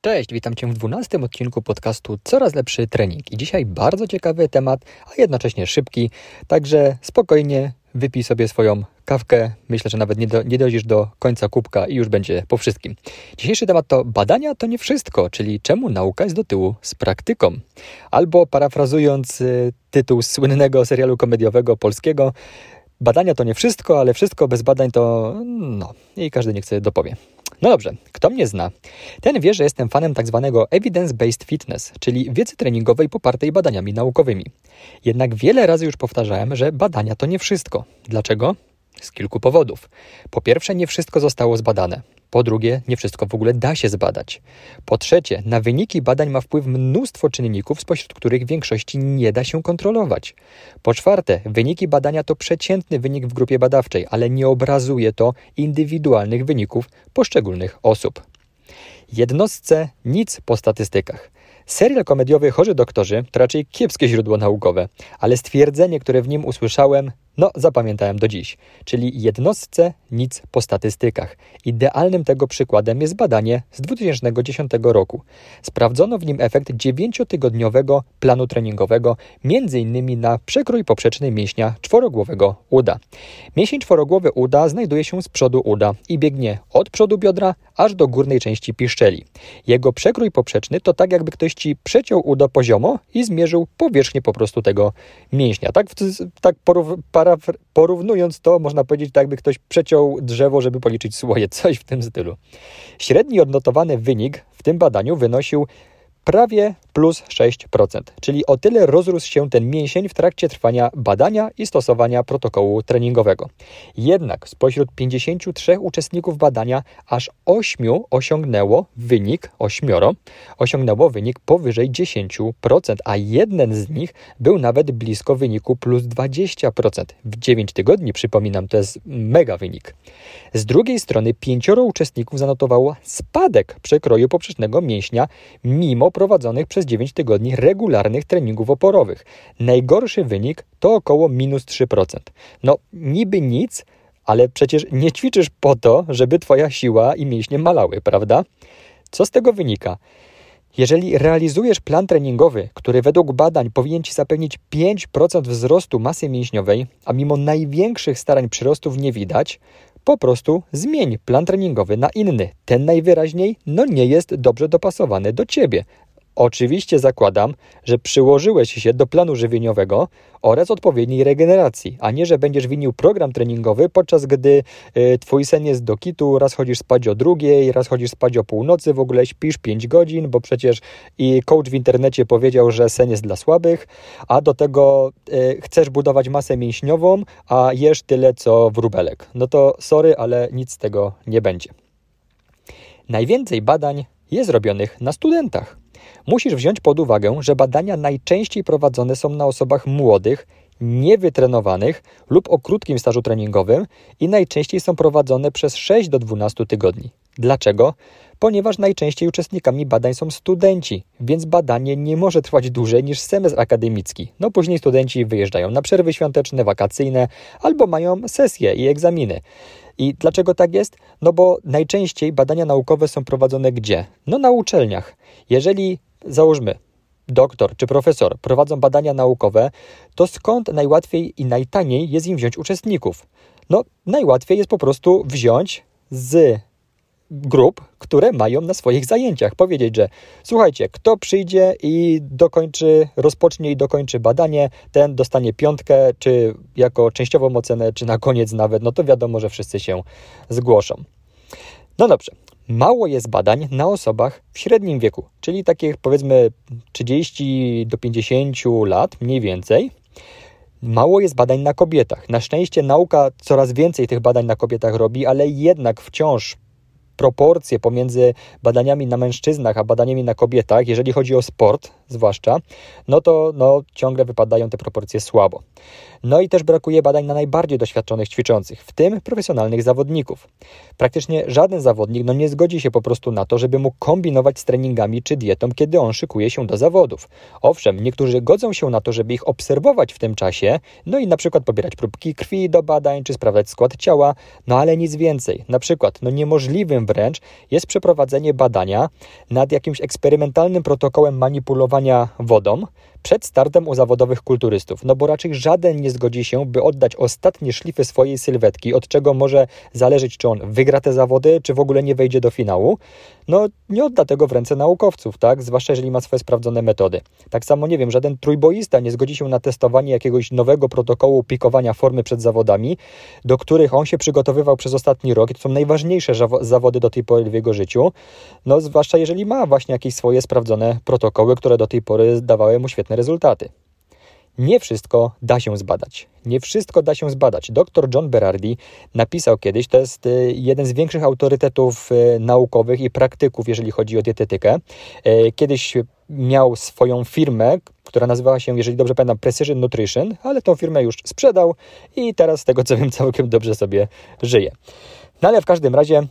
Cześć, witam Cię w dwunastym odcinku podcastu Coraz lepszy trening. I dzisiaj bardzo ciekawy temat, a jednocześnie szybki, także spokojnie wypij sobie swoją kawkę. Myślę, że nawet nie, do, nie dojdziesz do końca kubka i już będzie po wszystkim. Dzisiejszy temat to badania to nie wszystko, czyli czemu nauka jest do tyłu z praktyką. Albo parafrazując y, tytuł słynnego serialu komediowego polskiego, badania to nie wszystko, ale wszystko bez badań to no i każdy niech sobie dopowie. No dobrze, kto mnie zna, ten wie, że jestem fanem tak zwanego evidence-based fitness, czyli wiedzy treningowej popartej badaniami naukowymi. Jednak wiele razy już powtarzałem, że badania to nie wszystko. Dlaczego? Z kilku powodów. Po pierwsze, nie wszystko zostało zbadane. Po drugie, nie wszystko w ogóle da się zbadać. Po trzecie, na wyniki badań ma wpływ mnóstwo czynników, spośród których większości nie da się kontrolować. Po czwarte, wyniki badania to przeciętny wynik w grupie badawczej, ale nie obrazuje to indywidualnych wyników poszczególnych osób. Jednostce nic po statystykach. Serial komediowy Chorzy Doktorzy to raczej kiepskie źródło naukowe, ale stwierdzenie, które w nim usłyszałem, no, zapamiętałem do dziś, czyli jednostce nic po statystykach. Idealnym tego przykładem jest badanie z 2010 roku. Sprawdzono w nim efekt 9-tygodniowego planu treningowego, m.in. na przekrój poprzeczny mięśnia czworogłowego uda. Mięsień czworogłowy uda znajduje się z przodu uda i biegnie od przodu biodra aż do górnej części piszczeli. Jego przekrój poprzeczny to tak jakby ktoś ci przeciął udo poziomo i zmierzył powierzchnię po prostu tego mięśnia. Tak, tak porównując to, można powiedzieć tak, jakby ktoś przeciął drzewo, żeby policzyć słoje, coś w tym stylu. Średni odnotowany wynik w tym badaniu wynosił prawie plus 6%, czyli o tyle rozrósł się ten mięsień w trakcie trwania badania i stosowania protokołu treningowego. Jednak spośród 53 uczestników badania aż 8 osiągnęło wynik, 8 osiągnęło wynik powyżej 10%, a jeden z nich był nawet blisko wyniku plus 20%. W 9 tygodni, przypominam, to jest mega wynik. Z drugiej strony pięcioro uczestników zanotowało spadek przekroju poprzecznego mięśnia mimo prowadzonych przez 9 tygodni regularnych treningów oporowych. Najgorszy wynik to około minus 3%. No, niby nic, ale przecież nie ćwiczysz po to, żeby twoja siła i mięśnie malały, prawda? Co z tego wynika? Jeżeli realizujesz plan treningowy, który według badań powinien Ci zapewnić 5% wzrostu masy mięśniowej, a mimo największych starań przyrostów nie widać, po prostu zmień plan treningowy na inny. Ten najwyraźniej no nie jest dobrze dopasowany do Ciebie. Oczywiście zakładam, że przyłożyłeś się do planu żywieniowego oraz odpowiedniej regeneracji, a nie, że będziesz winił program treningowy, podczas gdy y, twój sen jest do kitu, raz chodzisz spać o drugiej, raz chodzisz spać o północy, w ogóle śpisz 5 godzin, bo przecież i coach w internecie powiedział, że sen jest dla słabych, a do tego y, chcesz budować masę mięśniową, a jesz tyle co wróbelek. No to sorry, ale nic z tego nie będzie. Najwięcej badań jest robionych na studentach. Musisz wziąć pod uwagę, że badania najczęściej prowadzone są na osobach młodych, niewytrenowanych lub o krótkim stażu treningowym i najczęściej są prowadzone przez 6 do 12 tygodni. Dlaczego? Ponieważ najczęściej uczestnikami badań są studenci, więc badanie nie może trwać dłużej niż semestr akademicki. No później studenci wyjeżdżają na przerwy świąteczne, wakacyjne albo mają sesje i egzaminy. I dlaczego tak jest? No bo najczęściej badania naukowe są prowadzone gdzie? No na uczelniach. Jeżeli załóżmy, doktor czy profesor prowadzą badania naukowe, to skąd najłatwiej i najtaniej jest im wziąć uczestników? No, najłatwiej jest po prostu wziąć z grup, które mają na swoich zajęciach. Powiedzieć, że słuchajcie, kto przyjdzie i dokończy, rozpocznie i dokończy badanie, ten dostanie piątkę, czy jako częściową ocenę, czy na koniec nawet, no to wiadomo, że wszyscy się zgłoszą. No dobrze, mało jest badań na osobach w średnim wieku, czyli takich powiedzmy 30 do 50 lat mniej więcej. Mało jest badań na kobietach. Na szczęście nauka coraz więcej tych badań na kobietach robi, ale jednak wciąż proporcje pomiędzy badaniami na mężczyznach a badaniami na kobietach, jeżeli chodzi o sport zwłaszcza, no to no, ciągle wypadają te proporcje słabo. No i też brakuje badań na najbardziej doświadczonych ćwiczących, w tym profesjonalnych zawodników. Praktycznie żaden zawodnik no, nie zgodzi się po prostu na to, żeby mógł kombinować z treningami czy dietą, kiedy on szykuje się do zawodów. Owszem, niektórzy godzą się na to, żeby ich obserwować w tym czasie, no i na przykład pobierać próbki krwi do badań, czy sprawdzać skład ciała, no ale nic więcej. Na przykład, no niemożliwym wręcz jest przeprowadzenie badania nad jakimś eksperymentalnym protokołem manipulowania wodą, przed startem u zawodowych kulturystów, no bo raczej żaden nie zgodzi się, by oddać ostatnie szlify swojej sylwetki, od czego może zależeć, czy on wygra te zawody, czy w ogóle nie wejdzie do finału, no nie odda tego w ręce naukowców, tak? Zwłaszcza jeżeli ma swoje sprawdzone metody. Tak samo, nie wiem, żaden trójboista nie zgodzi się na testowanie jakiegoś nowego protokołu pikowania formy przed zawodami, do których on się przygotowywał przez ostatni rok i to są najważniejsze zawody do tej pory w jego życiu, no zwłaszcza jeżeli ma właśnie jakieś swoje sprawdzone protokoły, które do tej pory dawały mu świetne rezultaty. Nie wszystko da się zbadać. Nie wszystko da się zbadać. Dr John Berardi napisał kiedyś, to jest y, jeden z większych autorytetów y, naukowych i praktyków, jeżeli chodzi o dietetykę. Y, kiedyś miał swoją firmę, która nazywała się, jeżeli dobrze pamiętam, Precision Nutrition, ale tą firmę już sprzedał i teraz z tego co wiem całkiem dobrze sobie żyje. No ale w każdym razie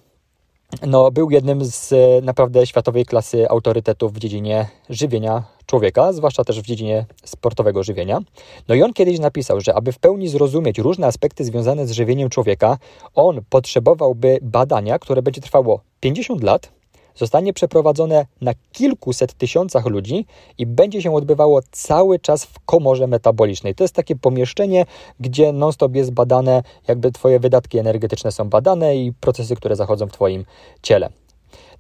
no, był jednym z naprawdę światowej klasy autorytetów w dziedzinie żywienia człowieka, zwłaszcza też w dziedzinie sportowego żywienia. No i on kiedyś napisał, że aby w pełni zrozumieć różne aspekty związane z żywieniem człowieka, on potrzebowałby badania, które będzie trwało 50 lat, zostanie przeprowadzone na kilkuset tysiącach ludzi i będzie się odbywało cały czas w komorze metabolicznej. To jest takie pomieszczenie, gdzie non-stop jest badane, jakby Twoje wydatki energetyczne są badane i procesy, które zachodzą w Twoim ciele.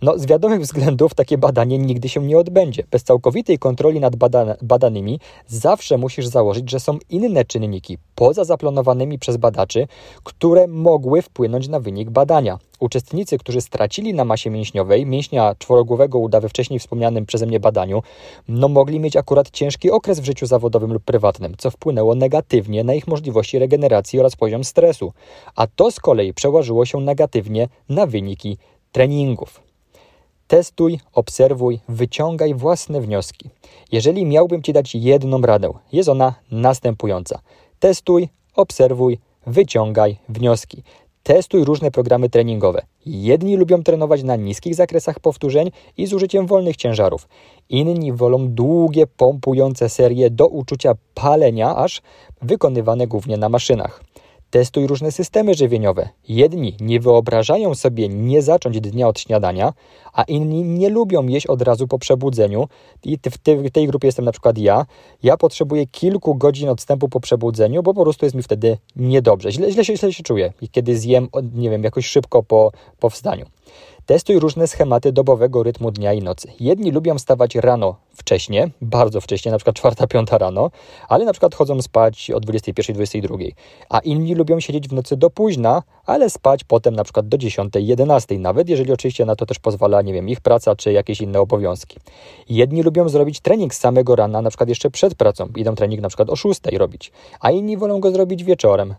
No, z wiadomych względów takie badanie nigdy się nie odbędzie. Bez całkowitej kontroli nad badanymi zawsze musisz założyć, że są inne czynniki poza zaplanowanymi przez badaczy, które mogły wpłynąć na wynik badania. Uczestnicy, którzy stracili na masie mięśniowej, mięśnia czworogłowego uda we wcześniej wspomnianym przeze mnie badaniu, no mogli mieć akurat ciężki okres w życiu zawodowym lub prywatnym, co wpłynęło negatywnie na ich możliwości regeneracji oraz poziom stresu, a to z kolei przełożyło się negatywnie na wyniki treningów. Testuj, obserwuj, wyciągaj własne wnioski. Jeżeli miałbym Ci dać jedną radę, jest ona następująca. Testuj, obserwuj, wyciągaj wnioski. Testuj różne programy treningowe. Jedni lubią trenować na niskich zakresach powtórzeń i z użyciem wolnych ciężarów. Inni wolą długie, pompujące serie do uczucia palenia, aż wykonywane głównie na maszynach. Testuj różne systemy żywieniowe. Jedni nie wyobrażają sobie nie zacząć dnia od śniadania, a inni nie lubią jeść od razu po przebudzeniu. I w tej grupie jestem na przykład ja. Ja potrzebuję kilku godzin odstępu po przebudzeniu, bo po prostu jest mi wtedy niedobrze. Źle, źle, się, źle się czuję, kiedy zjem, nie wiem, jakoś szybko po, po wstaniu. Testuj różne schematy dobowego rytmu dnia i nocy. Jedni lubią wstawać rano wcześnie, bardzo wcześnie, na przykład 4-5 rano, ale na przykład chodzą spać o 21-22, a inni lubią siedzieć w nocy do późna, ale spać potem na przykład do 10-11, nawet jeżeli oczywiście na to też pozwala, nie wiem, ich praca czy jakieś inne obowiązki. Jedni lubią zrobić trening z samego rana, na przykład jeszcze przed pracą, idą trening na przykład o 6 robić, a inni wolą go zrobić wieczorem.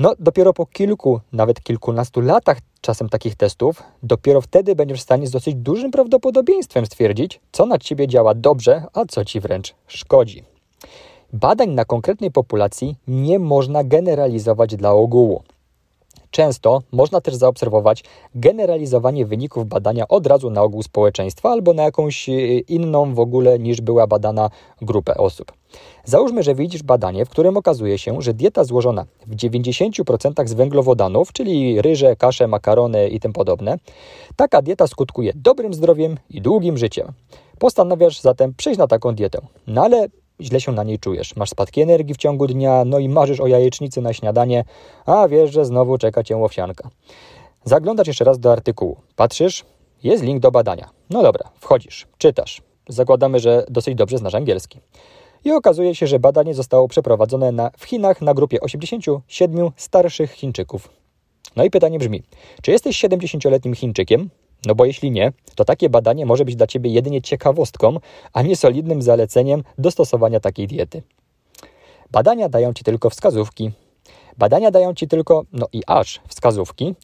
No, dopiero po kilku, nawet kilkunastu latach czasem takich testów, dopiero wtedy będziesz w stanie z dosyć dużym prawdopodobieństwem stwierdzić, co na ciebie działa dobrze, a co ci wręcz szkodzi. Badań na konkretnej populacji nie można generalizować dla ogółu. Często można też zaobserwować generalizowanie wyników badania od razu na ogół społeczeństwa albo na jakąś e, inną w ogóle niż była badana grupę osób. Załóżmy, że widzisz badanie, w którym okazuje się, że dieta złożona w 90% z węglowodanów, czyli ryże, kasze, makarony i tym podobne, taka dieta skutkuje dobrym zdrowiem i długim życiem. Postanawiasz zatem przejść na taką dietę. No ale źle się na niej czujesz. Masz spadki energii w ciągu dnia, no i marzysz o jajecznicy na śniadanie, a wiesz, że znowu czeka cię owsianka. Zaglądasz jeszcze raz do artykułu. Patrzysz, jest link do badania. No dobra, wchodzisz, czytasz. Zakładamy, że dosyć dobrze znasz angielski. I okazuje się, że badanie zostało przeprowadzone na, w Chinach na grupie 87 starszych Chińczyków. No i pytanie brzmi, czy jesteś 70-letnim Chińczykiem, no bo jeśli nie, to takie badanie może być dla Ciebie jedynie ciekawostką, a nie solidnym zaleceniem do stosowania takiej diety. Badania dają Ci tylko wskazówki. Badania dają Ci tylko, no i aż wskazówki,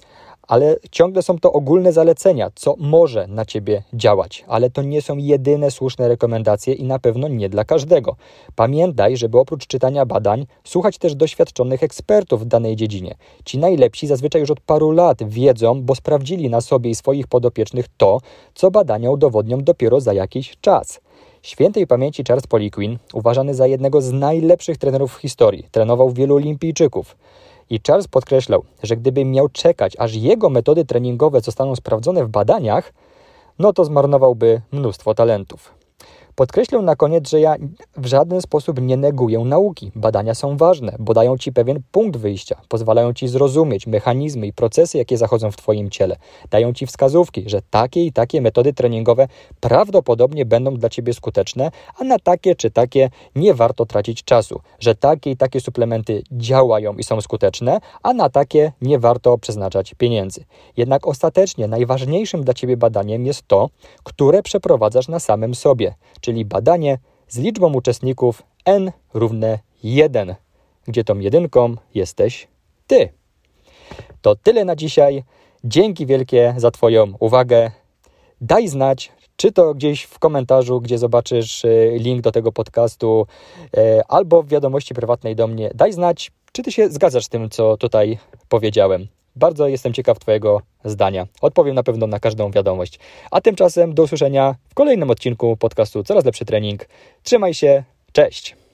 ale ciągle są to ogólne zalecenia, co może na ciebie działać, ale to nie są jedyne słuszne rekomendacje i na pewno nie dla każdego. Pamiętaj, żeby oprócz czytania badań słuchać też doświadczonych ekspertów w danej dziedzinie. Ci najlepsi zazwyczaj już od paru lat wiedzą, bo sprawdzili na sobie i swoich podopiecznych to, co badania udowodnią dopiero za jakiś czas. Świętej pamięci Charles Poliquin, uważany za jednego z najlepszych trenerów w historii, trenował wielu olimpijczyków. I Charles podkreślał, że gdyby miał czekać, aż jego metody treningowe zostaną sprawdzone w badaniach, no to zmarnowałby mnóstwo talentów. Podkreślę na koniec, że ja w żaden sposób nie neguję nauki. Badania są ważne, bo dają ci pewien punkt wyjścia, pozwalają ci zrozumieć mechanizmy i procesy, jakie zachodzą w twoim ciele. Dają ci wskazówki, że takie i takie metody treningowe prawdopodobnie będą dla ciebie skuteczne, a na takie czy takie nie warto tracić czasu, że takie i takie suplementy działają i są skuteczne, a na takie nie warto przeznaczać pieniędzy. Jednak ostatecznie najważniejszym dla ciebie badaniem jest to, które przeprowadzasz na samym sobie czyli badanie z liczbą uczestników n równe 1, gdzie tą jedynką jesteś ty. To tyle na dzisiaj. Dzięki wielkie za Twoją uwagę. Daj znać, czy to gdzieś w komentarzu, gdzie zobaczysz e, link do tego podcastu, e, albo w wiadomości prywatnej do mnie. Daj znać, czy Ty się zgadzasz z tym, co tutaj powiedziałem. Bardzo jestem ciekaw Twojego zdania. Odpowiem na pewno na każdą wiadomość. A tymczasem do usłyszenia w kolejnym odcinku podcastu Coraz Lepszy Trening. Trzymaj się, cześć!